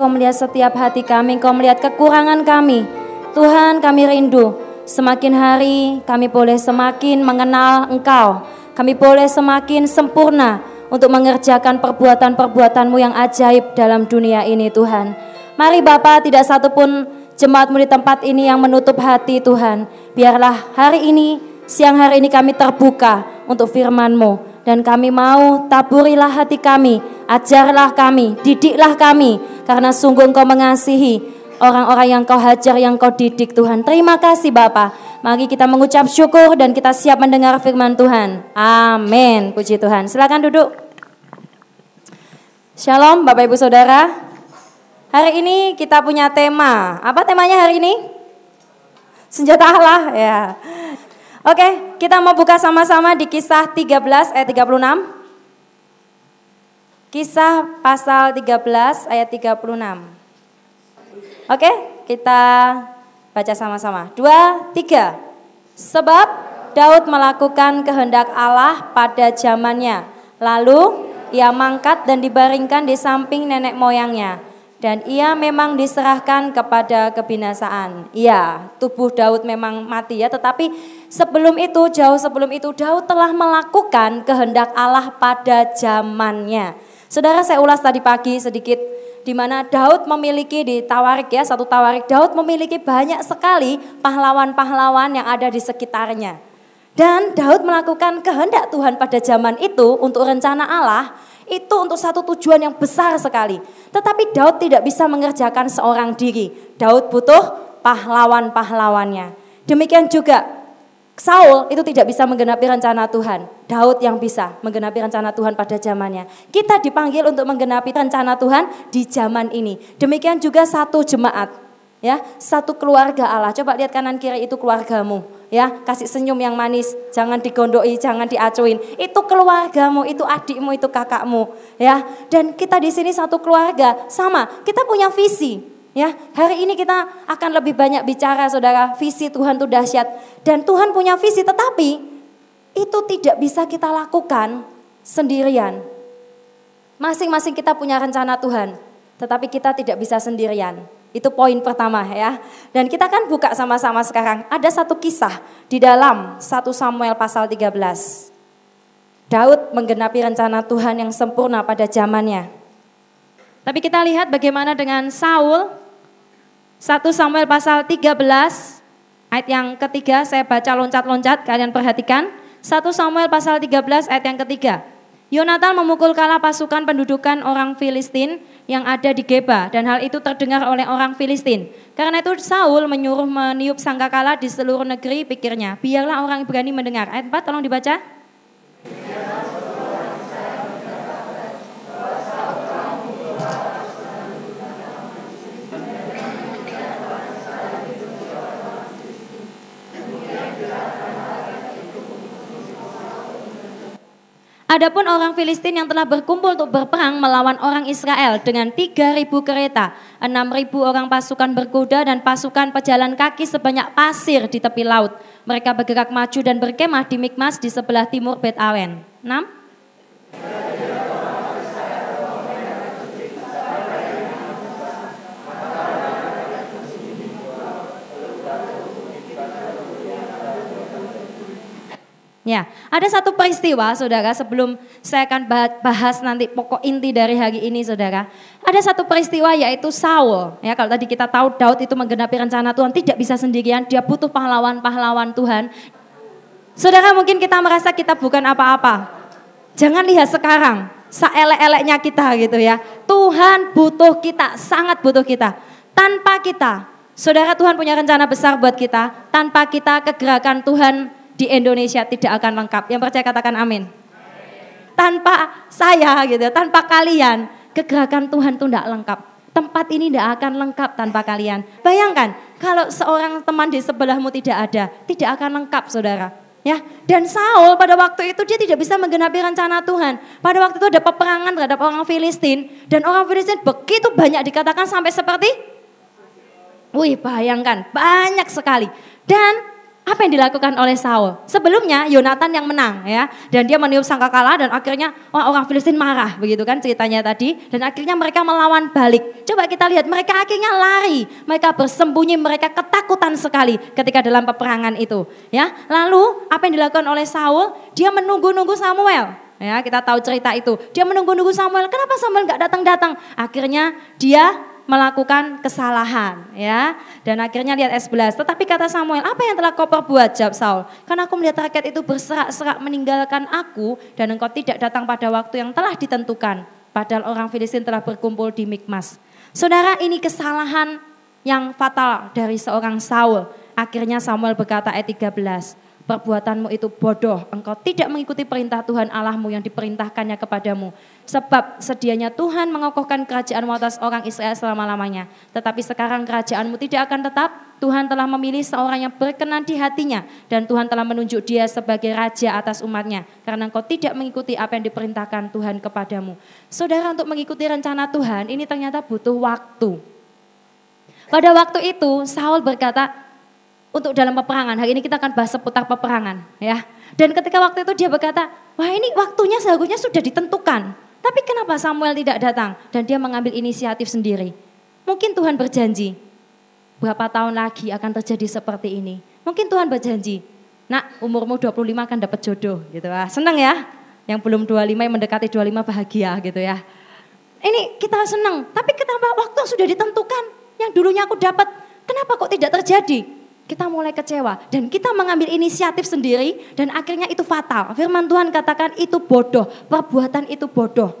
Kau melihat setiap hati kami, Kau melihat kekurangan kami. Tuhan kami rindu, semakin hari kami boleh semakin mengenal Engkau. Kami boleh semakin sempurna untuk mengerjakan perbuatan-perbuatanmu yang ajaib dalam dunia ini Tuhan. Mari Bapak tidak satupun jemaatmu di tempat ini yang menutup hati Tuhan. Biarlah hari ini, siang hari ini kami terbuka untuk firman-Mu dan kami mau taburilah hati kami, ajarlah kami, didiklah kami, karena sungguh engkau mengasihi orang-orang yang kau hajar, yang kau didik Tuhan. Terima kasih Bapak. Mari kita mengucap syukur dan kita siap mendengar firman Tuhan. Amin. Puji Tuhan. Silakan duduk. Shalom Bapak Ibu Saudara. Hari ini kita punya tema. Apa temanya hari ini? Senjata Allah ya. Oke, kita mau buka sama-sama di kisah 13 ayat 36. Kisah pasal 13 ayat 36. Oke, kita baca sama-sama. Dua, tiga. Sebab Daud melakukan kehendak Allah pada zamannya. Lalu ia mangkat dan dibaringkan di samping nenek moyangnya dan ia memang diserahkan kepada kebinasaan. Iya, tubuh Daud memang mati ya, tetapi sebelum itu, jauh sebelum itu Daud telah melakukan kehendak Allah pada zamannya. Saudara saya ulas tadi pagi sedikit di mana Daud memiliki di Tawarik ya, satu Tawarik Daud memiliki banyak sekali pahlawan-pahlawan yang ada di sekitarnya. Dan Daud melakukan kehendak Tuhan pada zaman itu untuk rencana Allah itu untuk satu tujuan yang besar sekali. Tetapi Daud tidak bisa mengerjakan seorang diri. Daud butuh pahlawan-pahlawannya. Demikian juga Saul itu tidak bisa menggenapi rencana Tuhan. Daud yang bisa menggenapi rencana Tuhan pada zamannya. Kita dipanggil untuk menggenapi rencana Tuhan di zaman ini. Demikian juga satu jemaat ya satu keluarga Allah. Coba lihat kanan kiri itu keluargamu. Ya kasih senyum yang manis. Jangan digondoi jangan diacuin. Itu keluargamu itu adikmu itu kakakmu. Ya dan kita di sini satu keluarga. Sama kita punya visi. Ya hari ini kita akan lebih banyak bicara saudara. Visi Tuhan itu dahsyat. Dan Tuhan punya visi tetapi itu tidak bisa kita lakukan sendirian. Masing-masing kita punya rencana Tuhan tetapi kita tidak bisa sendirian itu poin pertama ya. Dan kita kan buka sama-sama sekarang. Ada satu kisah di dalam 1 Samuel pasal 13. Daud menggenapi rencana Tuhan yang sempurna pada zamannya. Tapi kita lihat bagaimana dengan Saul. 1 Samuel pasal 13 ayat yang ketiga saya baca loncat-loncat kalian perhatikan. 1 Samuel pasal 13 ayat yang ketiga. Yonatan memukul kalah pasukan pendudukan orang Filistin yang ada di Geba dan hal itu terdengar oleh orang Filistin. Karena itu Saul menyuruh meniup sangkakala di seluruh negeri pikirnya. Biarlah orang Ibrani mendengar. Ayat 4 tolong dibaca. Adapun orang Filistin yang telah berkumpul untuk berperang melawan orang Israel dengan 3.000 kereta, 6.000 orang pasukan berkuda dan pasukan pejalan kaki sebanyak pasir di tepi laut. Mereka bergerak maju dan berkemah di Mikmas di sebelah timur Bet Awen. 6. Ya, ada satu peristiwa saudara sebelum saya akan bahas nanti pokok inti dari hari ini saudara. Ada satu peristiwa yaitu Saul. Ya, kalau tadi kita tahu Daud itu menggenapi rencana Tuhan tidak bisa sendirian, dia butuh pahlawan-pahlawan Tuhan. Saudara mungkin kita merasa kita bukan apa-apa. Jangan lihat sekarang, seelek-eleknya kita gitu ya. Tuhan butuh kita, sangat butuh kita. Tanpa kita, saudara Tuhan punya rencana besar buat kita. Tanpa kita kegerakan Tuhan di Indonesia tidak akan lengkap. Yang percaya katakan amin. Tanpa saya gitu, tanpa kalian, kegerakan Tuhan itu tidak lengkap. Tempat ini tidak akan lengkap tanpa kalian. Bayangkan, kalau seorang teman di sebelahmu tidak ada, tidak akan lengkap saudara. Ya, dan Saul pada waktu itu dia tidak bisa menggenapi rencana Tuhan. Pada waktu itu ada peperangan terhadap orang Filistin dan orang Filistin begitu banyak dikatakan sampai seperti Wih, bayangkan, banyak sekali. Dan Apa yang dilakukan oleh Saul? Sebelumnya Yonatan yang menang ya dan dia meniup sangkakala dan akhirnya wah, orang Filistin marah begitu kan ceritanya tadi dan akhirnya mereka melawan balik. Coba kita lihat mereka akhirnya lari, mereka bersembunyi, mereka ketakutan sekali ketika dalam peperangan itu ya. Lalu apa yang dilakukan oleh Saul? Dia menunggu-nunggu Samuel. Ya, kita tahu cerita itu. Dia menunggu-nunggu Samuel. Kenapa Samuel nggak datang-datang? Akhirnya dia melakukan kesalahan ya. Dan akhirnya lihat s 11. Tetapi kata Samuel, apa yang telah kau perbuat jawab Saul? Karena aku melihat rakyat itu berserak-serak meninggalkan aku dan engkau tidak datang pada waktu yang telah ditentukan. Padahal orang Filistin telah berkumpul di Mikmas. Saudara ini kesalahan yang fatal dari seorang Saul. Akhirnya Samuel berkata ayat 13, perbuatanmu itu bodoh. Engkau tidak mengikuti perintah Tuhan Allahmu yang diperintahkannya kepadamu. Sebab sedianya Tuhan mengokohkan kerajaanmu atas orang Israel selama-lamanya. Tetapi sekarang kerajaanmu tidak akan tetap. Tuhan telah memilih seorang yang berkenan di hatinya. Dan Tuhan telah menunjuk dia sebagai raja atas umatnya. Karena engkau tidak mengikuti apa yang diperintahkan Tuhan kepadamu. Saudara untuk mengikuti rencana Tuhan ini ternyata butuh waktu. Pada waktu itu Saul berkata, untuk dalam peperangan. Hari ini kita akan bahas seputar peperangan ya. Dan ketika waktu itu dia berkata, wah ini waktunya seharusnya sudah ditentukan. Tapi kenapa Samuel tidak datang? Dan dia mengambil inisiatif sendiri. Mungkin Tuhan berjanji, berapa tahun lagi akan terjadi seperti ini. Mungkin Tuhan berjanji, nak umurmu 25 akan dapat jodoh gitu ya. Senang ya, yang belum 25 yang mendekati 25 bahagia gitu ya. Ini kita senang, tapi kenapa waktu sudah ditentukan? Yang dulunya aku dapat, kenapa kok tidak terjadi? Kita mulai kecewa dan kita mengambil inisiatif sendiri dan akhirnya itu fatal. Firman Tuhan katakan itu bodoh, perbuatan itu bodoh.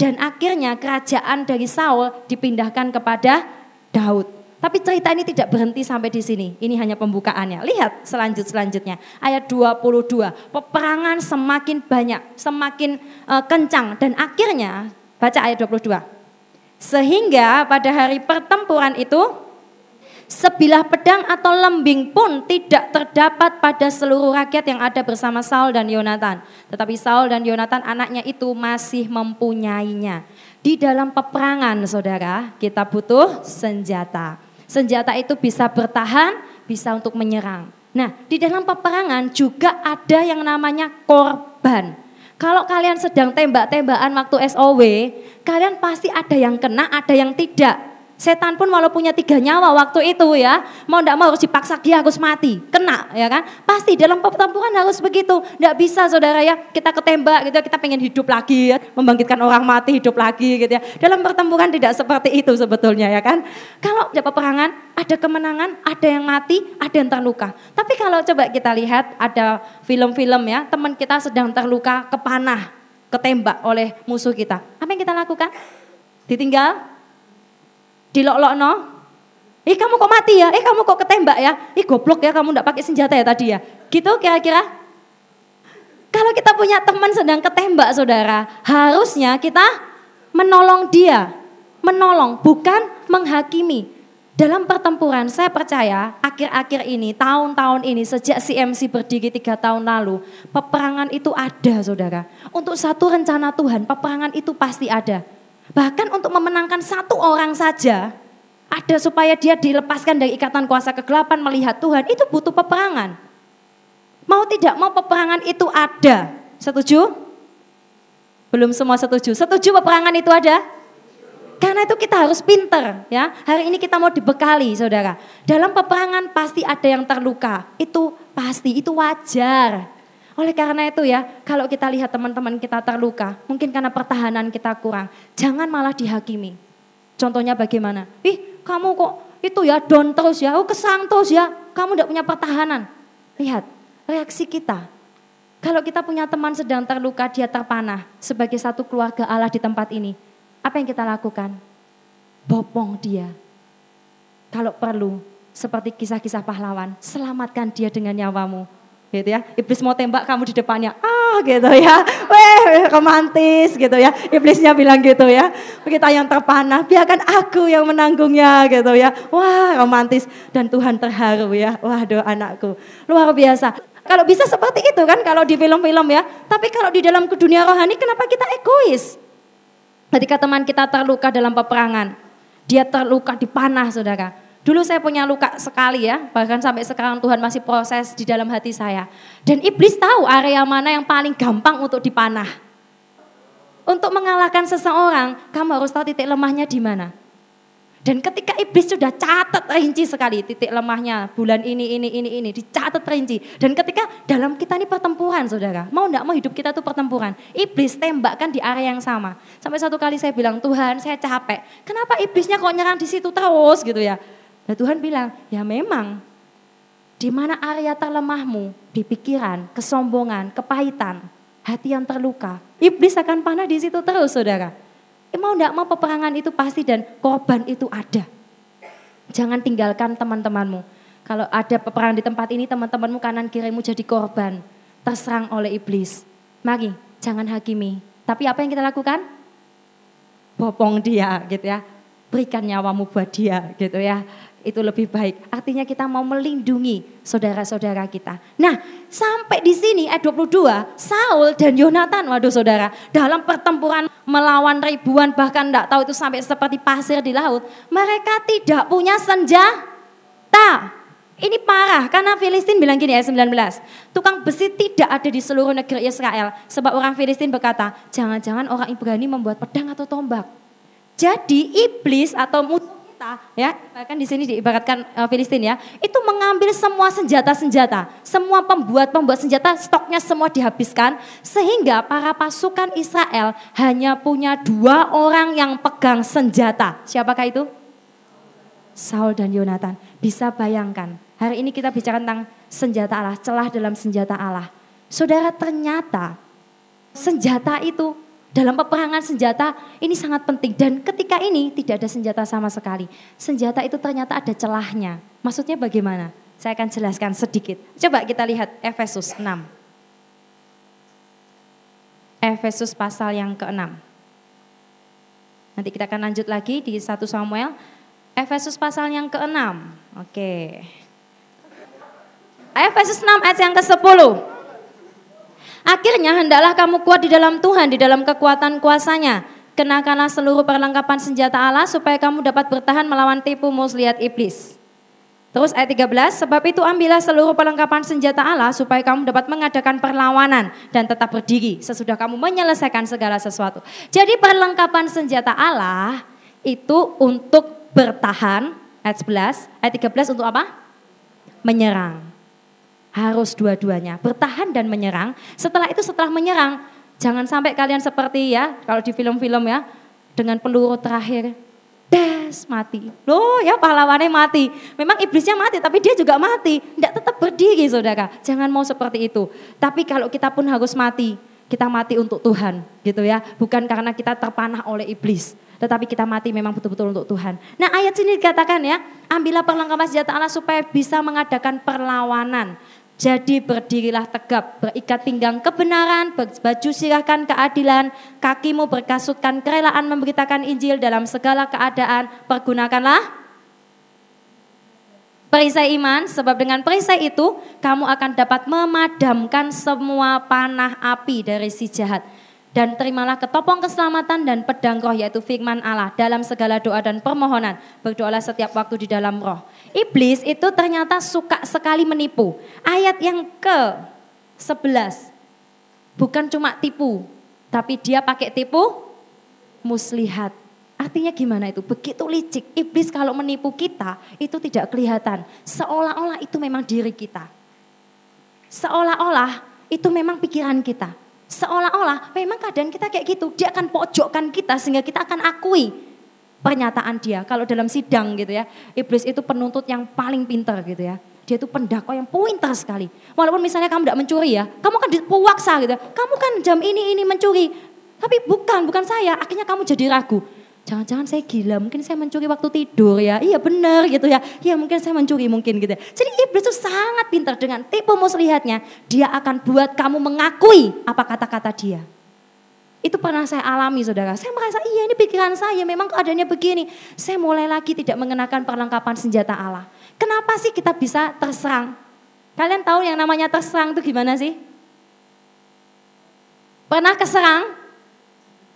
Dan akhirnya kerajaan dari Saul dipindahkan kepada Daud. Tapi cerita ini tidak berhenti sampai di sini. Ini hanya pembukaannya. Lihat selanjut selanjutnya. Ayat 22. Peperangan semakin banyak, semakin uh, kencang dan akhirnya baca ayat 22. Sehingga pada hari pertempuran itu Sebilah pedang atau lembing pun tidak terdapat pada seluruh rakyat yang ada bersama Saul dan Yonatan. Tetapi Saul dan Yonatan anaknya itu masih mempunyainya. Di dalam peperangan saudara kita butuh senjata. Senjata itu bisa bertahan, bisa untuk menyerang. Nah di dalam peperangan juga ada yang namanya korban. Kalau kalian sedang tembak-tembakan waktu SOW, kalian pasti ada yang kena, ada yang tidak. Setan pun walau punya tiga nyawa waktu itu ya, mau tidak mau harus dipaksa dia harus mati, kena ya kan? Pasti dalam pertempuran harus begitu. Tidak bisa saudara ya, kita ketembak gitu, kita pengen hidup lagi ya, membangkitkan orang mati hidup lagi gitu ya. Dalam pertempuran tidak seperti itu sebetulnya ya kan? Kalau ada peperangan, ada kemenangan, ada yang mati, ada yang terluka. Tapi kalau coba kita lihat ada film-film ya, teman kita sedang terluka, kepanah, ketembak oleh musuh kita. Apa yang kita lakukan? Ditinggal, dilok no. Ih kamu kok mati ya? Eh kamu kok ketembak ya? Ih goblok ya kamu ndak pakai senjata ya tadi ya? Gitu kira-kira? Kalau kita punya teman sedang ketembak saudara, harusnya kita menolong dia. Menolong, bukan menghakimi. Dalam pertempuran saya percaya akhir-akhir ini, tahun-tahun ini sejak CMC berdiri tiga tahun lalu, peperangan itu ada saudara. Untuk satu rencana Tuhan, peperangan itu pasti ada. Bahkan untuk memenangkan satu orang saja, ada supaya dia dilepaskan dari ikatan kuasa kegelapan melihat Tuhan, itu butuh peperangan. Mau tidak mau peperangan itu ada. Setuju? Belum semua setuju. Setuju peperangan itu ada? Karena itu kita harus pinter ya. Hari ini kita mau dibekali saudara. Dalam peperangan pasti ada yang terluka. Itu pasti, itu wajar. Oleh karena itu ya, kalau kita lihat teman-teman kita terluka, mungkin karena pertahanan kita kurang, jangan malah dihakimi. Contohnya bagaimana? Ih, kamu kok itu ya down terus ya, oh kesang terus ya, kamu tidak punya pertahanan. Lihat, reaksi kita. Kalau kita punya teman sedang terluka, dia terpanah sebagai satu keluarga Allah di tempat ini. Apa yang kita lakukan? Bopong dia. Kalau perlu, seperti kisah-kisah pahlawan, selamatkan dia dengan nyawamu gitu ya. Iblis mau tembak kamu di depannya, ah gitu ya, weh romantis gitu ya. Iblisnya bilang gitu ya, kita yang terpanah, biarkan aku yang menanggungnya gitu ya. Wah romantis dan Tuhan terharu ya, waduh anakku, luar biasa. Kalau bisa seperti itu kan kalau di film-film ya, tapi kalau di dalam dunia rohani kenapa kita egois? Ketika teman kita terluka dalam peperangan, dia terluka di panah saudara. Dulu saya punya luka sekali ya, bahkan sampai sekarang Tuhan masih proses di dalam hati saya. Dan iblis tahu area mana yang paling gampang untuk dipanah. Untuk mengalahkan seseorang, kamu harus tahu titik lemahnya di mana. Dan ketika iblis sudah catat rinci sekali titik lemahnya bulan ini, ini, ini, ini, dicatat rinci. Dan ketika dalam kita ini pertempuran saudara, mau enggak mau hidup kita itu pertempuran. Iblis tembakkan di area yang sama. Sampai satu kali saya bilang, Tuhan saya capek. Kenapa iblisnya kok nyerang di situ terus gitu ya. Nah Tuhan bilang, ya memang di mana area terlemahmu, di pikiran, kesombongan, kepahitan, hati yang terluka. Iblis akan panah di situ terus saudara. Eh, mau tidak mau peperangan itu pasti dan korban itu ada. Jangan tinggalkan teman-temanmu. Kalau ada peperangan di tempat ini teman-temanmu kanan kirimu jadi korban. Terserang oleh iblis. Mari jangan hakimi. Tapi apa yang kita lakukan? Bopong dia gitu ya. Berikan nyawamu buat dia gitu ya itu lebih baik. Artinya kita mau melindungi saudara-saudara kita. Nah, sampai di sini ayat 22, Saul dan Yonatan, waduh saudara, dalam pertempuran melawan ribuan bahkan tidak tahu itu sampai seperti pasir di laut, mereka tidak punya senjata. Ini parah karena Filistin bilang gini ayat 19. Tukang besi tidak ada di seluruh negeri Israel. Sebab orang Filistin berkata, jangan-jangan orang Ibrani membuat pedang atau tombak. Jadi iblis atau musuh kita ya. bahkan di sini diibaratkan uh, Filistin ya. Itu mengambil semua senjata-senjata semua pembuat pembuat senjata stoknya semua dihabiskan sehingga para pasukan Israel hanya punya dua orang yang pegang senjata. Siapakah itu? Saul dan Yonatan. Bisa bayangkan hari ini kita bicara tentang senjata Allah celah dalam senjata Allah. Saudara ternyata senjata itu dalam peperangan senjata ini sangat penting dan ketika ini tidak ada senjata sama sekali. Senjata itu ternyata ada celahnya. Maksudnya bagaimana? Saya akan jelaskan sedikit. Coba kita lihat Efesus 6. Efesus pasal yang ke-6. Nanti kita akan lanjut lagi di 1 Samuel. Efesus pasal yang ke-6. Oke. Efesus 6 ayat yang ke-10. Akhirnya hendaklah kamu kuat di dalam Tuhan, di dalam kekuatan kuasanya. Kenakanlah seluruh perlengkapan senjata Allah supaya kamu dapat bertahan melawan tipu muslihat iblis. Terus ayat 13, sebab itu ambillah seluruh perlengkapan senjata Allah supaya kamu dapat mengadakan perlawanan dan tetap berdiri sesudah kamu menyelesaikan segala sesuatu. Jadi perlengkapan senjata Allah itu untuk bertahan, ayat 11, ayat 13 untuk apa? Menyerang. Harus dua-duanya, bertahan dan menyerang. Setelah itu setelah menyerang, jangan sampai kalian seperti ya, kalau di film-film ya, dengan peluru terakhir, des mati. Loh ya pahlawannya mati. Memang iblisnya mati tapi dia juga mati. Tidak tetap berdiri saudara. Jangan mau seperti itu. Tapi kalau kita pun harus mati. Kita mati untuk Tuhan gitu ya. Bukan karena kita terpanah oleh iblis. Tetapi kita mati memang betul-betul untuk Tuhan. Nah ayat sini dikatakan ya. Ambillah perlengkapan senjata Allah supaya bisa mengadakan perlawanan. Jadi berdirilah tegap, berikat pinggang kebenaran, baju silahkan keadilan, kakimu berkasutkan kerelaan memberitakan Injil dalam segala keadaan, pergunakanlah perisai iman, sebab dengan perisai itu kamu akan dapat memadamkan semua panah api dari si jahat dan terimalah ketopong keselamatan dan pedang roh yaitu firman Allah dalam segala doa dan permohonan. Berdoalah setiap waktu di dalam roh. Iblis itu ternyata suka sekali menipu. Ayat yang ke 11 bukan cuma tipu, tapi dia pakai tipu muslihat. Artinya gimana itu? Begitu licik. Iblis kalau menipu kita itu tidak kelihatan. Seolah-olah itu memang diri kita. Seolah-olah itu memang pikiran kita Seolah-olah memang keadaan kita kayak gitu. Dia akan pojokkan kita sehingga kita akan akui pernyataan dia. Kalau dalam sidang gitu ya, iblis itu penuntut yang paling pintar gitu ya. Dia itu pendakwa yang pintar sekali. Walaupun misalnya kamu tidak mencuri ya, kamu kan diwaksa gitu. Kamu kan jam ini ini mencuri. Tapi bukan, bukan saya. Akhirnya kamu jadi ragu jangan-jangan saya gila, mungkin saya mencuri waktu tidur ya. Iya benar gitu ya. Iya mungkin saya mencuri mungkin gitu. Jadi iblis itu sangat pintar dengan tipu muslihatnya. Dia akan buat kamu mengakui apa kata-kata dia. Itu pernah saya alami saudara. Saya merasa iya ini pikiran saya memang keadaannya begini. Saya mulai lagi tidak mengenakan perlengkapan senjata Allah. Kenapa sih kita bisa terserang? Kalian tahu yang namanya terserang itu gimana sih? Pernah keserang?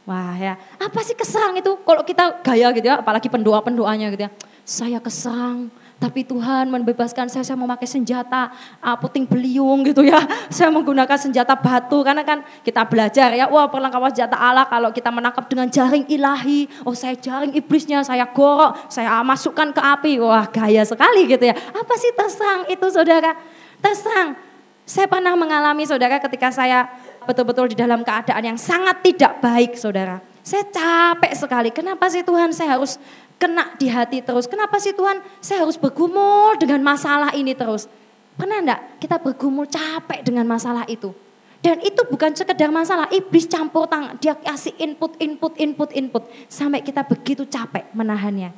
Wah ya, apa sih keserang itu? Kalau kita gaya gitu ya, apalagi pendoa-pendoanya gitu ya. Saya keserang, Tapi Tuhan membebaskan saya, saya memakai senjata uh, puting beliung gitu ya. Saya menggunakan senjata batu karena kan kita belajar ya, wah perlengkapan senjata Allah kalau kita menangkap dengan jaring ilahi. Oh saya jaring iblisnya, saya gorok, saya masukkan ke api. Wah gaya sekali gitu ya. Apa sih terserang itu saudara? Terserang. Saya pernah mengalami saudara ketika saya betul-betul di dalam keadaan yang sangat tidak baik saudara. Saya capek sekali. Kenapa sih Tuhan saya harus kena di hati terus. Kenapa sih Tuhan saya harus bergumul dengan masalah ini terus. Pernah enggak kita bergumul capek dengan masalah itu. Dan itu bukan sekedar masalah, iblis campur tangan, dia kasih input, input, input, input. Sampai kita begitu capek menahannya.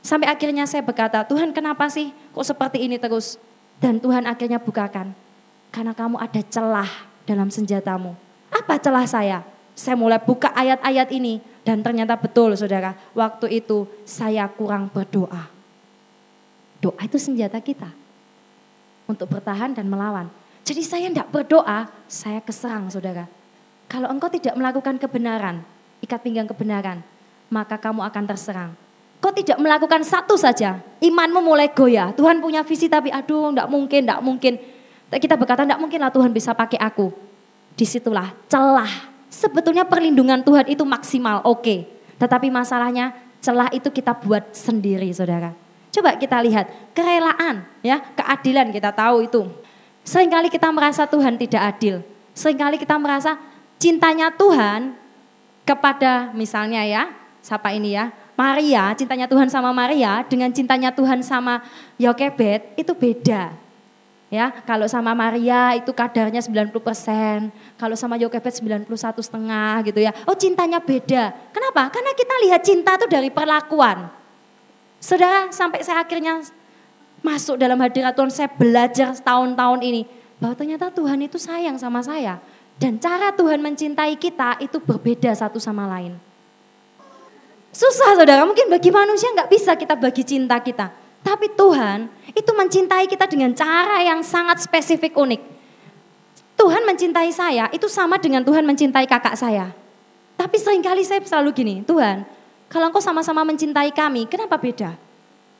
Sampai akhirnya saya berkata, Tuhan kenapa sih kok seperti ini terus? Dan Tuhan akhirnya bukakan, karena kamu ada celah dalam senjatamu. Apa celah saya? Saya mulai buka ayat-ayat ini, dan ternyata betul saudara, waktu itu saya kurang berdoa. Doa itu senjata kita untuk bertahan dan melawan. Jadi saya tidak berdoa, saya keserang saudara. Kalau engkau tidak melakukan kebenaran, ikat pinggang kebenaran, maka kamu akan terserang. Kau tidak melakukan satu saja, imanmu mulai goyah. Tuhan punya visi tapi aduh tidak mungkin, tidak mungkin. Kita berkata tidak mungkinlah Tuhan bisa pakai aku. Di situlah celah Sebetulnya perlindungan Tuhan itu maksimal, oke. Okay. Tetapi masalahnya celah itu kita buat sendiri saudara. Coba kita lihat kerelaan ya, keadilan kita tahu itu. Seringkali kita merasa Tuhan tidak adil. Seringkali kita merasa cintanya Tuhan kepada misalnya ya, siapa ini ya, Maria, cintanya Tuhan sama Maria dengan cintanya Tuhan sama Yokebet itu beda. Ya, kalau sama Maria itu kadarnya 90%, kalau sama Yokebet 91 setengah gitu ya. Oh cintanya beda. Kenapa? Karena kita lihat cinta itu dari perlakuan. Saudara, sampai saya akhirnya masuk dalam hadirat Tuhan, saya belajar setahun-tahun ini. Bahwa ternyata Tuhan itu sayang sama saya. Dan cara Tuhan mencintai kita itu berbeda satu sama lain. Susah saudara, mungkin bagi manusia nggak bisa kita bagi cinta kita. Tapi Tuhan itu mencintai kita dengan cara yang sangat spesifik unik. Tuhan mencintai saya itu sama dengan Tuhan mencintai kakak saya. Tapi sering kali saya selalu gini, Tuhan kalau engkau sama-sama mencintai kami, kenapa beda?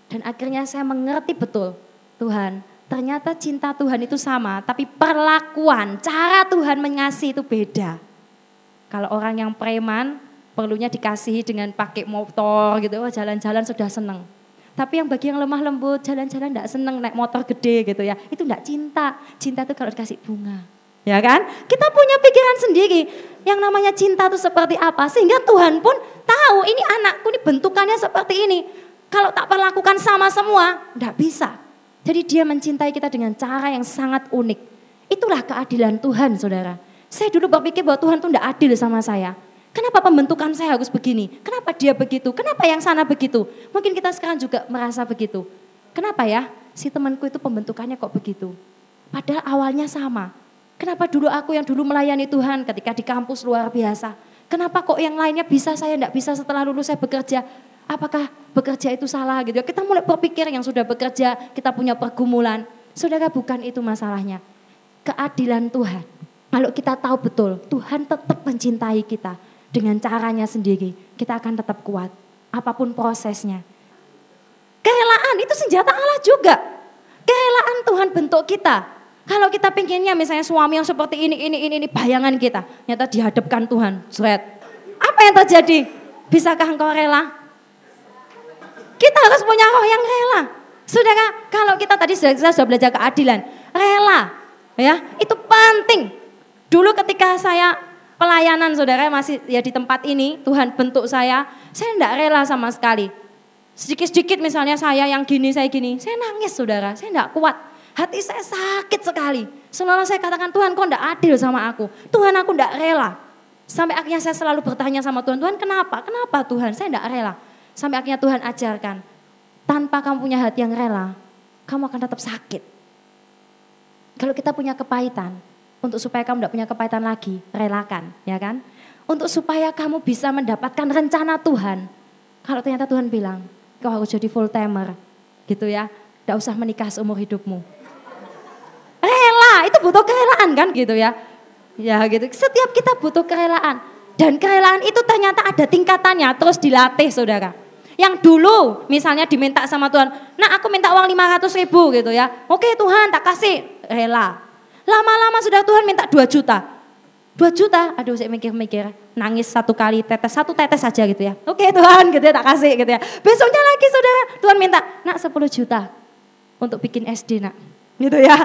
Dan akhirnya saya mengerti betul, Tuhan ternyata cinta Tuhan itu sama, tapi perlakuan, cara Tuhan mengasihi itu beda. Kalau orang yang preman, perlunya dikasihi dengan pakai motor gitu, jalan-jalan sudah seneng. Tapi yang bagi yang lemah lembut, jalan-jalan tidak seneng naik motor gede gitu ya. Itu tidak cinta. Cinta itu kalau dikasih bunga. Ya kan? Kita punya pikiran sendiri. Yang namanya cinta itu seperti apa. Sehingga Tuhan pun tahu ini anakku ini bentukannya seperti ini. Kalau tak perlakukan sama semua, tidak bisa. Jadi dia mencintai kita dengan cara yang sangat unik. Itulah keadilan Tuhan saudara. Saya dulu berpikir bahwa Tuhan itu tidak adil sama saya. Kenapa pembentukan saya harus begini? Kenapa dia begitu? Kenapa yang sana begitu? Mungkin kita sekarang juga merasa begitu. Kenapa ya? Si temanku itu pembentukannya kok begitu? Padahal awalnya sama. Kenapa dulu aku yang dulu melayani Tuhan ketika di kampus luar biasa? Kenapa kok yang lainnya bisa saya tidak bisa setelah lulus saya bekerja? Apakah bekerja itu salah gitu ya? Kita mulai berpikir yang sudah bekerja, kita punya pergumulan. Saudara bukan itu masalahnya. Keadilan Tuhan. Kalau kita tahu betul, Tuhan tetap mencintai kita dengan caranya sendiri, kita akan tetap kuat. Apa pun prosesnya. Kerelaan itu senjata Allah juga. Kerelaan Tuhan bentuk kita. Kalau kita pinginnya misalnya suami yang seperti ini, ini, ini, ini bayangan kita. Nyata dihadapkan Tuhan. Sweat. Apa yang terjadi? Bisakah engkau rela? Kita harus punya roh yang rela. Saudara, kalau kita tadi sudah, sudah belajar keadilan. Rela. ya Itu penting. Dulu ketika saya pelayanan saudara masih ya di tempat ini, Tuhan bentuk saya, saya tidak rela sama sekali. Sedikit-sedikit misalnya saya yang gini, saya gini, saya nangis saudara, saya tidak kuat. Hati saya sakit sekali. Selalu saya katakan Tuhan kok tidak adil sama aku. Tuhan aku tidak rela. Sampai akhirnya saya selalu bertanya sama Tuhan, Tuhan kenapa? Kenapa Tuhan? Saya tidak rela. Sampai akhirnya Tuhan ajarkan, tanpa kamu punya hati yang rela, kamu akan tetap sakit. Kalau kita punya kepahitan, untuk supaya kamu tidak punya kepahitan lagi, relakan, ya kan? Untuk supaya kamu bisa mendapatkan rencana Tuhan. Kalau ternyata Tuhan bilang, kau harus jadi full timer, gitu ya. Tidak usah menikah seumur hidupmu. Rela, itu butuh kerelaan kan gitu ya. Ya gitu, setiap kita butuh kerelaan. Dan kerelaan itu ternyata ada tingkatannya, terus dilatih saudara. Yang dulu misalnya diminta sama Tuhan, nah aku minta uang 500 ribu gitu ya. Oke Tuhan tak kasih, rela. Lama-lama sudah Tuhan minta 2 juta. 2 juta, aduh saya mikir-mikir, nangis satu kali tetes, satu tetes saja gitu ya. Oke Tuhan gitu ya tak kasih gitu ya. Besoknya lagi saudara, Tuhan minta, nak 10 juta untuk bikin SD nak. Gitu ya.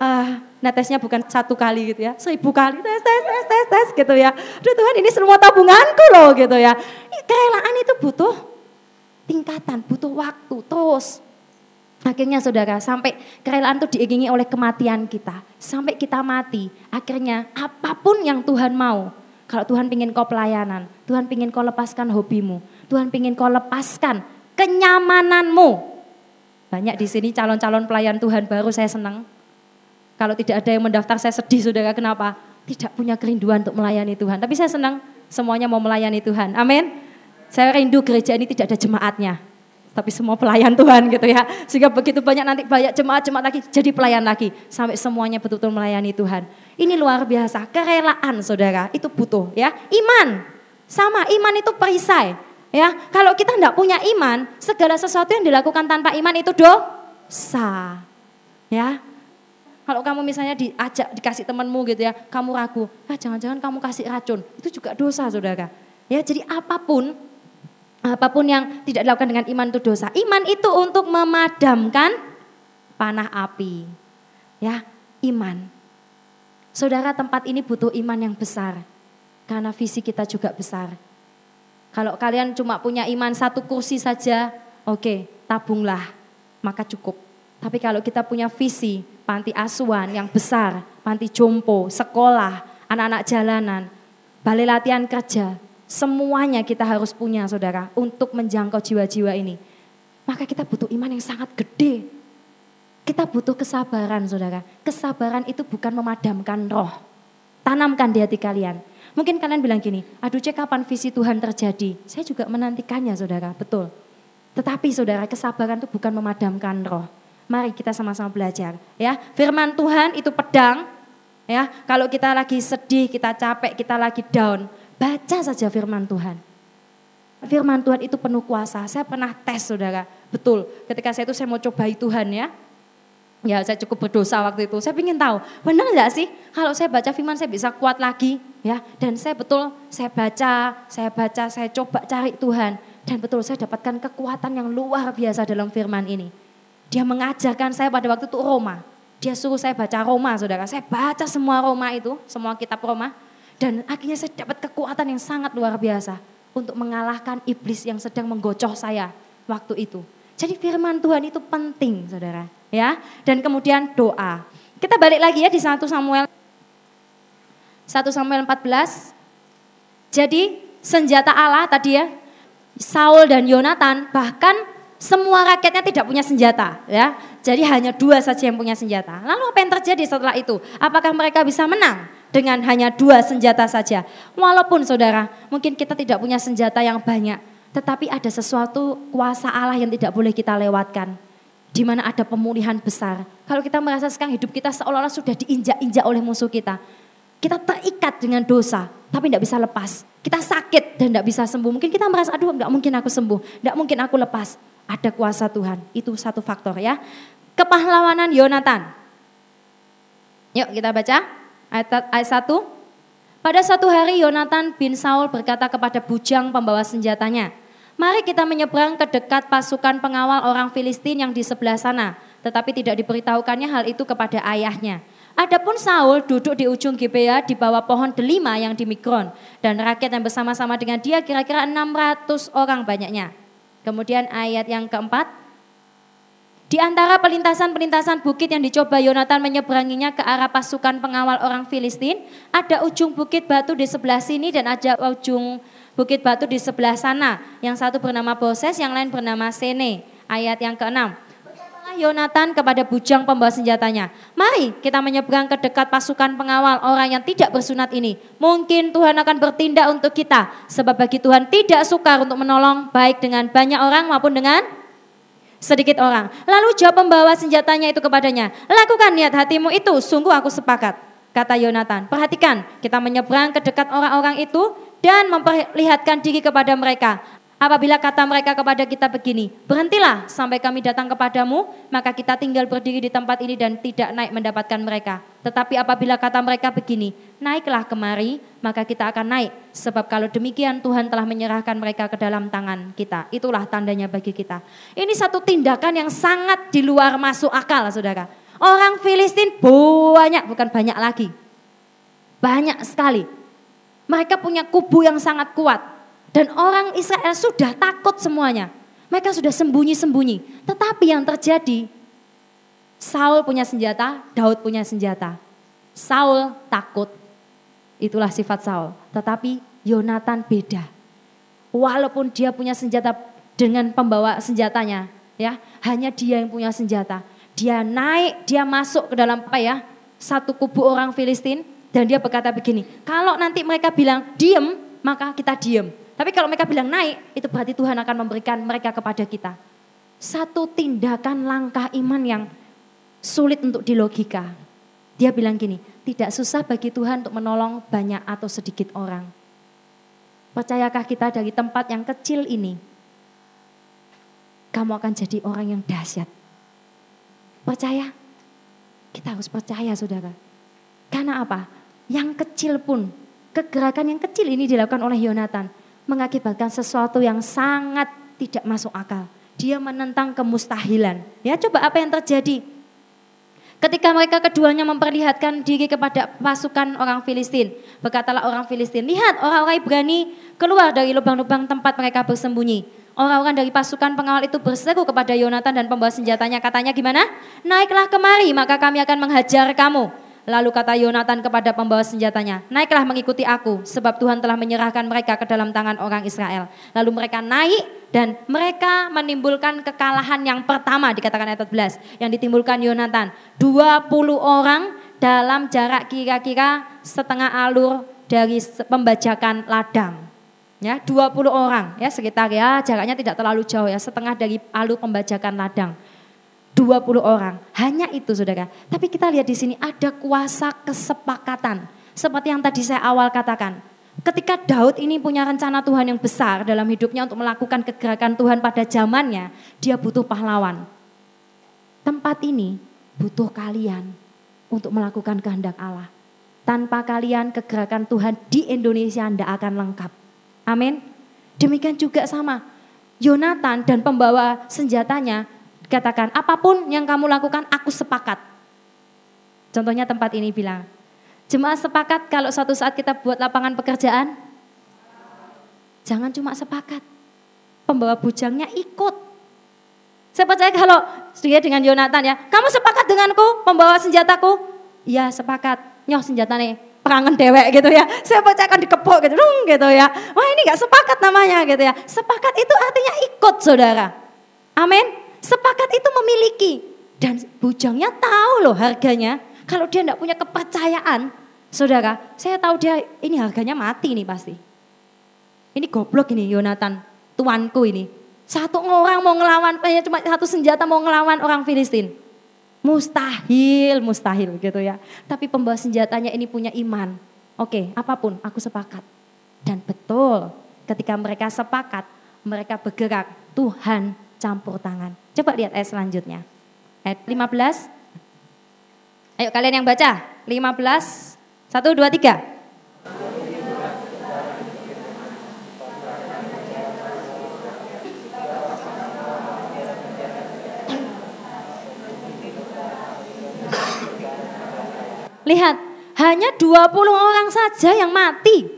Uh, netesnya bukan satu kali gitu ya, seribu kali tes tes tes tes tes gitu ya. Aduh Tuhan ini semua tabunganku loh gitu ya. Kerelaan itu butuh tingkatan, butuh waktu terus. Akhirnya saudara, sampai kerelaan itu diiringi oleh kematian kita. Sampai kita mati, akhirnya apa pun yang Tuhan mau. Kalau Tuhan ingin kau pelayanan, Tuhan ingin kau lepaskan hobimu, Tuhan ingin kau lepaskan kenyamananmu. Banyak di sini calon-calon pelayan Tuhan baru saya senang. Kalau tidak ada yang mendaftar saya sedih saudara, kenapa? Tidak punya kerinduan untuk melayani Tuhan. Tapi saya senang semuanya mau melayani Tuhan. Amin. Saya rindu gereja ini tidak ada jemaatnya. Tapi semua pelayan Tuhan gitu ya. Sehingga begitu banyak nanti banyak jemaat-jemaat lagi jadi pelayan lagi. Sampai semuanya betul-betul melayani Tuhan. Ini luar biasa. Kerelaan saudara itu butuh ya. Iman. Sama iman itu perisai. Ya, kalau kita tidak punya iman, segala sesuatu yang dilakukan tanpa iman itu dosa. Ya, kalau kamu misalnya diajak dikasih temanmu gitu ya, kamu ragu, ah jangan-jangan kamu kasih racun, itu juga dosa saudara. Ya, jadi apa pun Apa pun yang tidak dilakukan dengan iman itu dosa. Iman itu untuk memadamkan panah api. Ya, iman. Saudara, tempat ini butuh iman yang besar. Karena visi kita juga besar. Kalau kalian cuma punya iman satu kursi saja, oke, okay, tabunglah, maka cukup. Tapi kalau kita punya visi panti asuhan yang besar, panti jompo, sekolah, anak-anak jalanan, balai latihan kerja, Semuanya kita harus punya saudara untuk menjangkau jiwa-jiwa ini. Maka kita butuh iman yang sangat gede. Kita butuh kesabaran saudara. Kesabaran itu bukan memadamkan roh. Tanamkan di hati kalian. Mungkin kalian bilang gini, aduh cek kapan visi Tuhan terjadi. Saya juga menantikannya saudara, betul. Tetapi saudara kesabaran itu bukan memadamkan roh. Mari kita sama-sama belajar. ya Firman Tuhan itu pedang. ya Kalau kita lagi sedih, kita capek, kita lagi down Baca saja firman Tuhan. Firman Tuhan itu penuh kuasa. Saya pernah tes saudara. Betul, ketika saya itu saya mau cobai Tuhan ya. Ya saya cukup berdosa waktu itu. Saya ingin tahu, benar nggak sih kalau saya baca firman saya bisa kuat lagi ya. Dan saya betul, saya baca, saya baca, saya coba cari Tuhan. Dan betul saya dapatkan kekuatan yang luar biasa dalam firman ini. Dia mengajarkan saya pada waktu itu Roma. Dia suruh saya baca Roma saudara. Saya baca semua Roma itu, semua kitab Roma. Dan akhirnya saya dapat kekuatan yang sangat luar biasa untuk mengalahkan iblis yang sedang menggocoh saya waktu itu. Jadi firman Tuhan itu penting saudara. ya. Dan kemudian doa. Kita balik lagi ya di 1 Samuel 1 Samuel 14. Jadi senjata Allah tadi ya, Saul dan Yonatan bahkan semua rakyatnya tidak punya senjata ya. Jadi hanya dua saja yang punya senjata. Lalu apa yang terjadi setelah itu? Apakah mereka bisa menang? Dengan hanya dua senjata saja. Walaupun saudara, mungkin kita tidak punya senjata yang banyak, tetapi ada sesuatu kuasa Allah yang tidak boleh kita lewatkan. Di mana ada pemulihan besar. Kalau kita merasa sekarang hidup kita seolah-olah sudah diinjak-injak oleh musuh kita. Kita terikat dengan dosa, tapi tidak bisa lepas. Kita sakit dan tidak bisa sembuh. Mungkin kita merasa, aduh tidak mungkin aku sembuh, tidak mungkin aku lepas. Ada kuasa Tuhan, itu satu faktor ya. Kepahlawanan Yonatan. Yuk kita baca. Ayat, ayat 1. Pada satu hari Yonatan bin Saul berkata kepada bujang pembawa senjatanya, Mari kita menyeberang ke dekat pasukan pengawal orang Filistin yang di sebelah sana. Tetapi tidak diberitahukannya hal itu kepada ayahnya. Adapun Saul duduk di ujung Gibea di bawah pohon delima yang di Migron. Dan rakyat yang bersama-sama dengan dia kira-kira 600 orang banyaknya. Kemudian ayat yang keempat, di antara pelintasan-pelintasan bukit yang dicoba Yonatan menyeberanginya ke arah pasukan pengawal orang Filistin, ada ujung bukit batu di sebelah sini dan ada ujung bukit batu di sebelah sana. Yang satu bernama Boses, yang lain bernama Sene. Ayat yang keenam. Yonatan kepada bujang pembawa senjatanya. Mari kita menyeberang ke dekat pasukan pengawal orang yang tidak bersunat ini. Mungkin Tuhan akan bertindak untuk kita. Sebab bagi Tuhan tidak sukar untuk menolong baik dengan banyak orang maupun dengan sedikit orang. Lalu jawab pembawa senjatanya itu kepadanya, lakukan niat hatimu itu, sungguh aku sepakat. Kata Yonatan, perhatikan kita menyeberang ke dekat orang-orang itu dan memperlihatkan diri kepada mereka. Apabila kata mereka kepada kita begini, berhentilah sampai kami datang kepadamu, maka kita tinggal berdiri di tempat ini dan tidak naik mendapatkan mereka. Tetapi apabila kata mereka begini, naiklah kemari, maka kita akan naik. Sebab kalau demikian Tuhan telah menyerahkan mereka ke dalam tangan kita. Itulah tandanya bagi kita. Ini satu tindakan yang sangat di luar masuk akal, saudara. Orang Filistin banyak, bukan banyak lagi. Banyak sekali. Mereka punya kubu yang sangat kuat dan orang Israel sudah takut semuanya. Mereka sudah sembunyi-sembunyi. Tetapi yang terjadi, Saul punya senjata, Daud punya senjata. Saul takut, itulah sifat Saul. Tetapi Yonatan beda. Walaupun dia punya senjata dengan pembawa senjatanya, ya hanya dia yang punya senjata. Dia naik, dia masuk ke dalam apa ya? Satu kubu orang Filistin dan dia berkata begini, kalau nanti mereka bilang diem, maka kita diem. Tapi kalau mereka bilang naik, itu berarti Tuhan akan memberikan mereka kepada kita. Satu tindakan langkah iman yang sulit untuk dilogika. Dia bilang gini, tidak susah bagi Tuhan untuk menolong banyak atau sedikit orang. Percayakah kita dari tempat yang kecil ini, kamu akan jadi orang yang dahsyat. Percaya? Kita harus percaya saudara. Karena apa? Yang kecil pun, kegerakan yang kecil ini dilakukan oleh Yonatan mengakibatkan sesuatu yang sangat tidak masuk akal. Dia menentang kemustahilan. Ya, coba apa yang terjadi? Ketika mereka keduanya memperlihatkan diri kepada pasukan orang Filistin. Berkatalah orang Filistin, lihat orang-orang Ibrani keluar dari lubang-lubang tempat mereka bersembunyi. Orang-orang dari pasukan pengawal itu berseru kepada Yonatan dan pembawa senjatanya. Katanya gimana? Naiklah kemari maka kami akan menghajar kamu. Lalu kata Yonatan kepada pembawa senjatanya, naiklah mengikuti aku, sebab Tuhan telah menyerahkan mereka ke dalam tangan orang Israel. Lalu mereka naik dan mereka menimbulkan kekalahan yang pertama dikatakan ayat 14 yang ditimbulkan Yonatan. 20 orang dalam jarak kira-kira setengah alur dari pembajakan ladang. Ya, 20 orang ya sekitar ya jaraknya tidak terlalu jauh ya, setengah dari alur pembajakan ladang. 20 orang. Hanya itu saudara. Tapi kita lihat di sini ada kuasa kesepakatan. Seperti yang tadi saya awal katakan. Ketika Daud ini punya rencana Tuhan yang besar dalam hidupnya untuk melakukan kegerakan Tuhan pada zamannya, dia butuh pahlawan. Tempat ini butuh kalian untuk melakukan kehendak Allah. Tanpa kalian kegerakan Tuhan di Indonesia tidak akan lengkap. Amin. Demikian juga sama. Yonatan dan pembawa senjatanya Katakan, apa pun yang kamu lakukan, aku sepakat. Contohnya tempat ini bilang, jemaah sepakat kalau suatu saat kita buat lapangan pekerjaan, jangan cuma sepakat. Pembawa bujangnya ikut. Saya percaya kalau dia dengan Yonatan ya, kamu sepakat denganku, pembawa senjataku? Iya sepakat, nyoh senjata nih, perangan dewek gitu ya. Saya percaya akan dikepuk gitu, Rung, gitu ya. Wah ini gak sepakat namanya gitu ya. Sepakat itu artinya ikut saudara. Amin. Sepakat itu memiliki. Dan bujangnya tahu loh harganya. Kalau dia tidak punya kepercayaan, saudara, saya tahu dia ini harganya mati nih pasti. Ini goblok ini Yonatan, tuanku ini. Satu orang mau ngelawan, hanya cuma satu senjata mau ngelawan orang Filistin. Mustahil, mustahil gitu ya. Tapi pembawa senjatanya ini punya iman. Oke, apa pun aku sepakat. Dan betul, ketika mereka sepakat, mereka bergerak. Tuhan campur tangan. Coba lihat ayat selanjutnya. Ayat 15. Ayo kalian yang baca. 15. 1, 2, 3. Lihat, hanya 20 orang saja yang mati.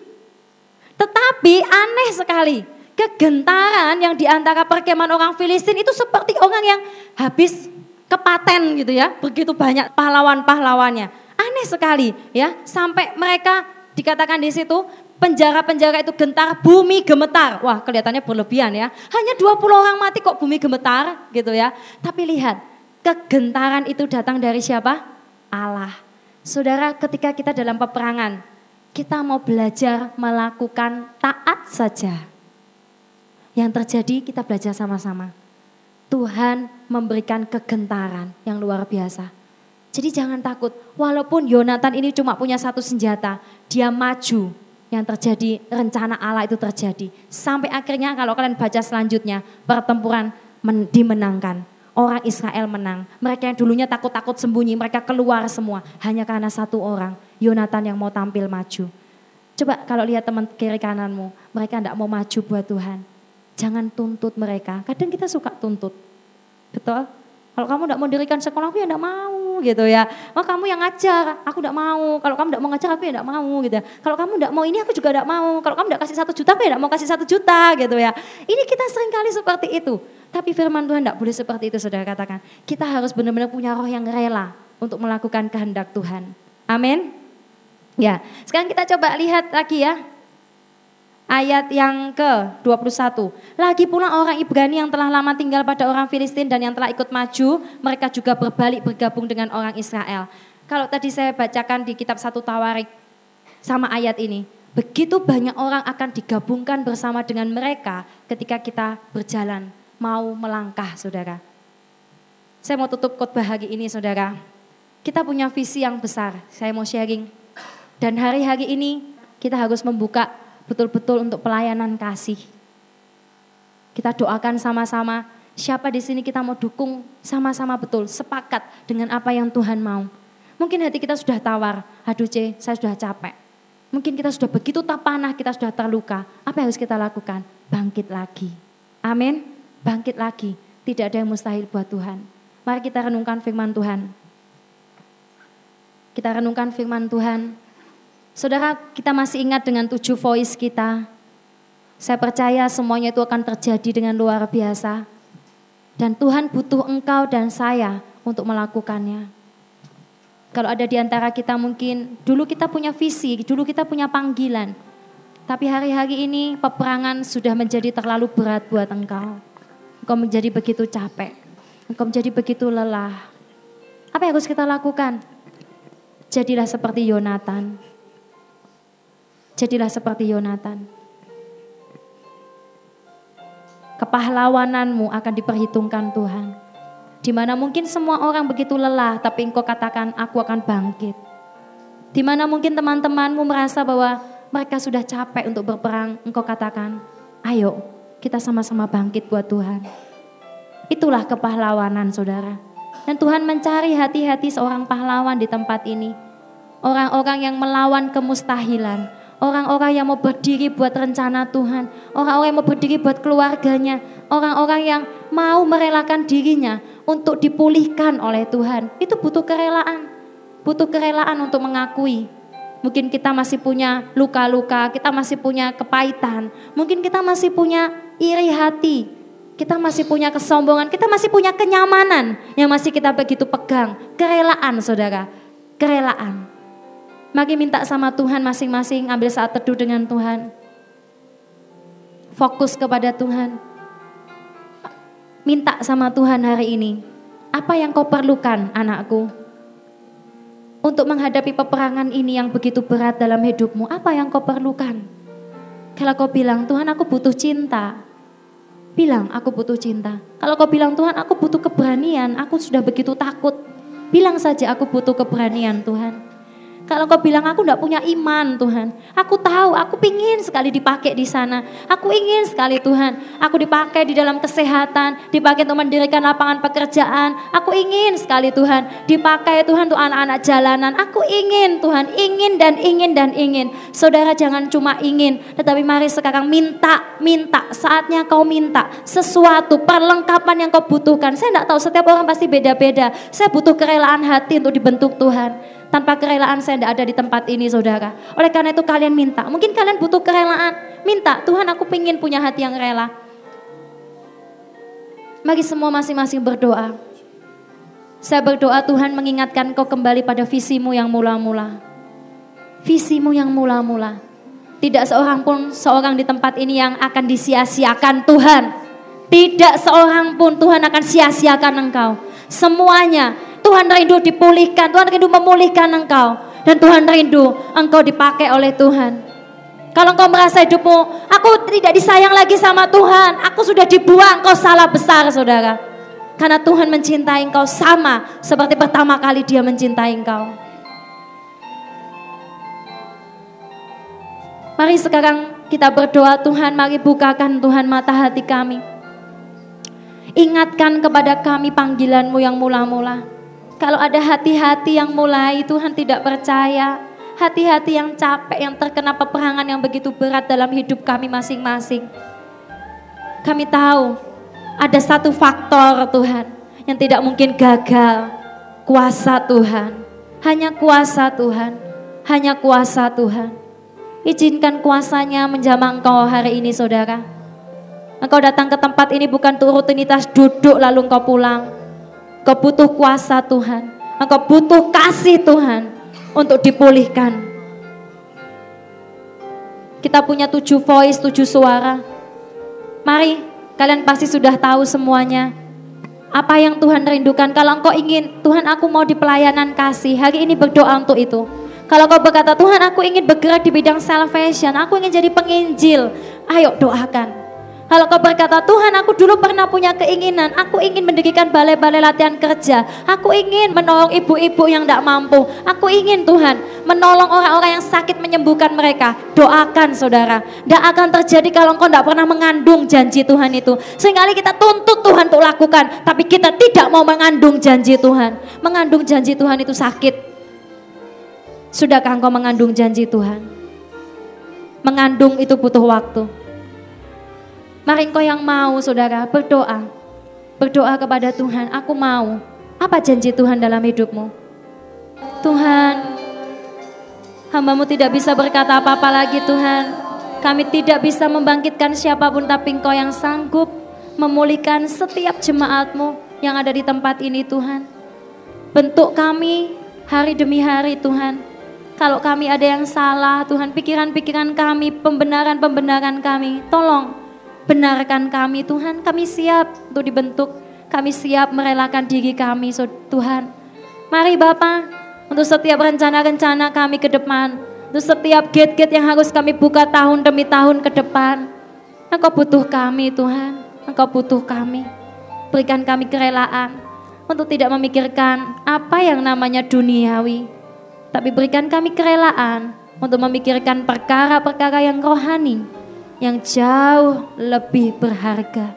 Tetapi aneh sekali, kegentaran yang di antara perkemahan orang Filistin itu seperti orang yang habis kepaten gitu ya. Begitu banyak pahlawan-pahlawannya. Aneh sekali ya. Sampai mereka dikatakan di situ penjara-penjara itu gentar, bumi gemetar. Wah kelihatannya berlebihan ya. Hanya 20 orang mati kok bumi gemetar gitu ya. Tapi lihat, kegentaran itu datang dari siapa? Allah. Saudara ketika kita dalam peperangan, kita mau belajar melakukan taat saja. Yang terjadi kita belajar sama-sama. Tuhan memberikan kegentaran yang luar biasa. Jadi jangan takut, walaupun Yonatan ini cuma punya satu senjata, dia maju yang terjadi, rencana Allah itu terjadi. Sampai akhirnya kalau kalian baca selanjutnya, pertempuran men dimenangkan. Orang Israel menang. Mereka yang dulunya takut-takut sembunyi, mereka keluar semua. Hanya karena satu orang, Yonatan yang mau tampil maju. Coba kalau lihat teman kiri kananmu, mereka tidak mau maju buat Tuhan. Jangan tuntut mereka. Kadang kita suka tuntut. Betul? Kalau kamu tidak mau dirikan sekolah, aku ya tidak mau gitu ya. Oh kamu yang ngajar, aku tidak mau. Kalau kamu tidak mau ngajar, aku ya tidak mau gitu. Ya. Kalau kamu tidak mau ini, aku juga tidak mau. Kalau kamu tidak kasih satu juta, aku ya tidak mau kasih satu juta gitu ya. Ini kita sering kali seperti itu. Tapi firman Tuhan tidak boleh seperti itu saudara katakan. Kita harus benar-benar punya roh yang rela untuk melakukan kehendak Tuhan. Amin. Ya, sekarang kita coba lihat lagi ya ayat yang ke-21. Lagi pula orang Ibrani yang telah lama tinggal pada orang Filistin dan yang telah ikut maju, mereka juga berbalik bergabung dengan orang Israel. Kalau tadi saya bacakan di kitab satu Tawarik sama ayat ini, begitu banyak orang akan digabungkan bersama dengan mereka ketika kita berjalan, mau melangkah saudara. Saya mau tutup khotbah hari ini saudara. Kita punya visi yang besar, saya mau sharing. Dan hari-hari ini kita harus membuka betul-betul untuk pelayanan kasih. Kita doakan sama-sama, siapa di sini kita mau dukung sama-sama betul, sepakat dengan apa yang Tuhan mau. Mungkin hati kita sudah tawar, aduh C, saya sudah capek. Mungkin kita sudah begitu tak panah, kita sudah terluka. Apa yang harus kita lakukan? Bangkit lagi. Amin. Bangkit lagi. Tidak ada yang mustahil buat Tuhan. Mari kita renungkan firman Tuhan. Kita renungkan firman Tuhan Saudara, kita masih ingat dengan tujuh voice kita. Saya percaya semuanya itu akan terjadi dengan luar biasa. Dan Tuhan butuh engkau dan saya untuk melakukannya. Kalau ada di antara kita mungkin dulu kita punya visi, dulu kita punya panggilan. Tapi hari-hari ini peperangan sudah menjadi terlalu berat buat engkau. Engkau menjadi begitu capek. Engkau menjadi begitu lelah. Apa yang harus kita lakukan? Jadilah seperti Yonatan Jadilah seperti Yonatan. Kepahlawananmu akan diperhitungkan Tuhan. Di mana mungkin semua orang begitu lelah, tapi engkau katakan, aku akan bangkit. Di mana mungkin teman-temanmu merasa bahwa mereka sudah capek untuk berperang, engkau katakan, ayo kita sama-sama bangkit buat Tuhan. Itulah kepahlawanan saudara. Dan Tuhan mencari hati-hati seorang pahlawan di tempat ini. Orang-orang yang melawan kemustahilan, orang-orang yang mau berdiri buat rencana Tuhan, orang-orang yang mau berdiri buat keluarganya, orang-orang yang mau merelakan dirinya untuk dipulihkan oleh Tuhan. Itu butuh kerelaan, butuh kerelaan untuk mengakui. Mungkin kita masih punya luka-luka, kita masih punya kepahitan, mungkin kita masih punya iri hati, kita masih punya kesombongan, kita masih punya kenyamanan yang masih kita begitu pegang. Kerelaan saudara, kerelaan. Mari minta sama Tuhan masing-masing ambil saat teduh dengan Tuhan. Fokus kepada Tuhan. Minta sama Tuhan hari ini. Apa yang kau perlukan anakku? Untuk menghadapi peperangan ini yang begitu berat dalam hidupmu, apa yang kau perlukan? Kalau kau bilang, Tuhan aku butuh cinta. Bilang, aku butuh cinta. Kalau kau bilang, Tuhan aku butuh keberanian, aku sudah begitu takut. Bilang saja aku butuh keberanian Tuhan. Kalau kau bilang aku tidak punya iman Tuhan. Aku tahu, aku pingin sekali dipakai di sana. Aku ingin sekali Tuhan. Aku dipakai di dalam kesehatan, dipakai untuk mendirikan lapangan pekerjaan. Aku ingin sekali Tuhan. Dipakai Tuhan untuk anak-anak jalanan. Aku ingin Tuhan, ingin dan ingin dan ingin. Saudara jangan cuma ingin, tetapi mari sekarang minta, minta. Saatnya kau minta sesuatu, perlengkapan yang kau butuhkan. Saya tidak tahu, setiap orang pasti beda-beda. Saya butuh kerelaan hati untuk dibentuk Tuhan. Tanpa kerelaan saya tidak ada di tempat ini saudara. Oleh karena itu kalian minta. Mungkin kalian butuh kerelaan. Minta, Tuhan aku pingin punya hati yang rela. Mari semua masing-masing berdoa. Saya berdoa Tuhan mengingatkan kau kembali pada visimu yang mula-mula. Visimu yang mula-mula. Tidak seorang pun seorang di tempat ini yang akan disia-siakan Tuhan. Tidak seorang pun Tuhan akan sia-siakan engkau. Semuanya Tuhan rindu dipulihkan, Tuhan rindu memulihkan engkau. Dan Tuhan rindu engkau dipakai oleh Tuhan. Kalau engkau merasa hidupmu, aku tidak disayang lagi sama Tuhan, aku sudah dibuang, kau salah besar saudara. Karena Tuhan mencintai engkau sama seperti pertama kali dia mencintai engkau. Mari sekarang kita berdoa Tuhan, mari bukakan Tuhan mata hati kami. Ingatkan kepada kami panggilanmu yang mula-mula. Kalau ada hati-hati yang mulai Tuhan tidak percaya, hati-hati yang capek, yang terkena peperangan yang begitu berat dalam hidup kami masing-masing. Kami tahu ada satu faktor Tuhan yang tidak mungkin gagal, kuasa Tuhan. Hanya kuasa Tuhan, hanya kuasa Tuhan. Izinkan kuasanya menjamah engkau hari ini saudara. Engkau datang ke tempat ini bukan untuk rutinitas duduk lalu engkau pulang. Engkau butuh kuasa Tuhan. Engkau butuh kasih Tuhan untuk dipulihkan. Kita punya tujuh voice, tujuh suara. Mari, kalian pasti sudah tahu semuanya. Apa yang Tuhan rindukan? Kalau engkau ingin, Tuhan aku mau di pelayanan kasih. Hari ini berdoa untuk itu. Kalau kau berkata, Tuhan aku ingin bergerak di bidang salvation, aku ingin jadi penginjil. Ayo doakan. Kalau kau berkata, Tuhan aku dulu pernah punya keinginan, aku ingin mendirikan balai-balai latihan kerja. Aku ingin menolong ibu-ibu yang tidak mampu. Aku ingin Tuhan menolong orang-orang yang sakit menyembuhkan mereka. Doakan saudara. Tidak akan terjadi kalau kau tidak pernah mengandung janji Tuhan itu. Seringkali kita tuntut Tuhan untuk lakukan, tapi kita tidak mau mengandung janji Tuhan. Mengandung janji Tuhan itu sakit. Sudahkah engkau mengandung janji Tuhan? Mengandung itu butuh waktu. Mari engkau yang mau saudara berdoa. Berdoa kepada Tuhan, aku mau. Apa janji Tuhan dalam hidupmu? Tuhan, hambamu tidak bisa berkata apa-apa lagi Tuhan. Kami tidak bisa membangkitkan siapa pun tapi engkau yang sanggup memulihkan setiap jemaatmu yang ada di tempat ini Tuhan. Bentuk kami hari demi hari Tuhan. Kalau kami ada yang salah Tuhan, pikiran-pikiran kami, pembenaran-pembenaran kami, tolong benarkan kami Tuhan, kami siap untuk dibentuk, kami siap merelakan diri kami Tuhan. Mari Bapak, untuk setiap rencana-rencana kami ke depan, untuk setiap gate-gate yang harus kami buka tahun demi tahun ke depan, Engkau butuh kami Tuhan, Engkau butuh kami. Berikan kami kerelaan untuk tidak memikirkan apa yang namanya duniawi, tapi berikan kami kerelaan untuk memikirkan perkara-perkara yang rohani, yang jauh lebih berharga.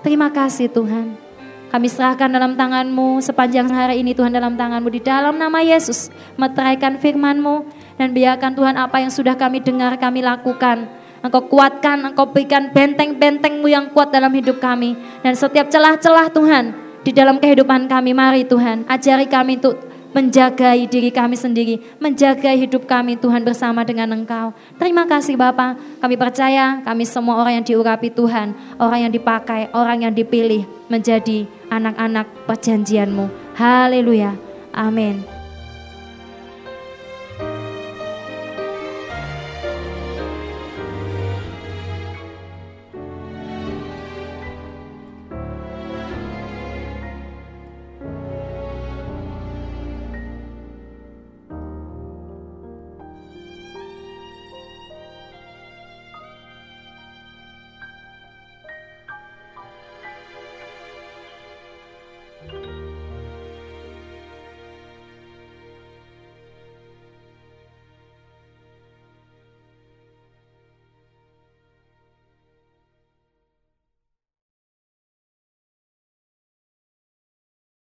Terima kasih Tuhan. Kami serahkan dalam tanganmu sepanjang hari ini Tuhan dalam tanganmu di dalam nama Yesus. Meteraikan firmanmu dan biarkan Tuhan apa yang sudah kami dengar kami lakukan. Engkau kuatkan, Engkau berikan benteng-bentengmu yang kuat dalam hidup kami. Dan setiap celah-celah Tuhan di dalam kehidupan kami. Mari Tuhan, ajari kami untuk menjagai diri kami sendiri, menjaga hidup kami Tuhan bersama dengan Engkau. Terima kasih Bapa, kami percaya kami semua orang yang diurapi Tuhan, orang yang dipakai, orang yang dipilih menjadi anak-anak perjanjianmu. Haleluya. Amin.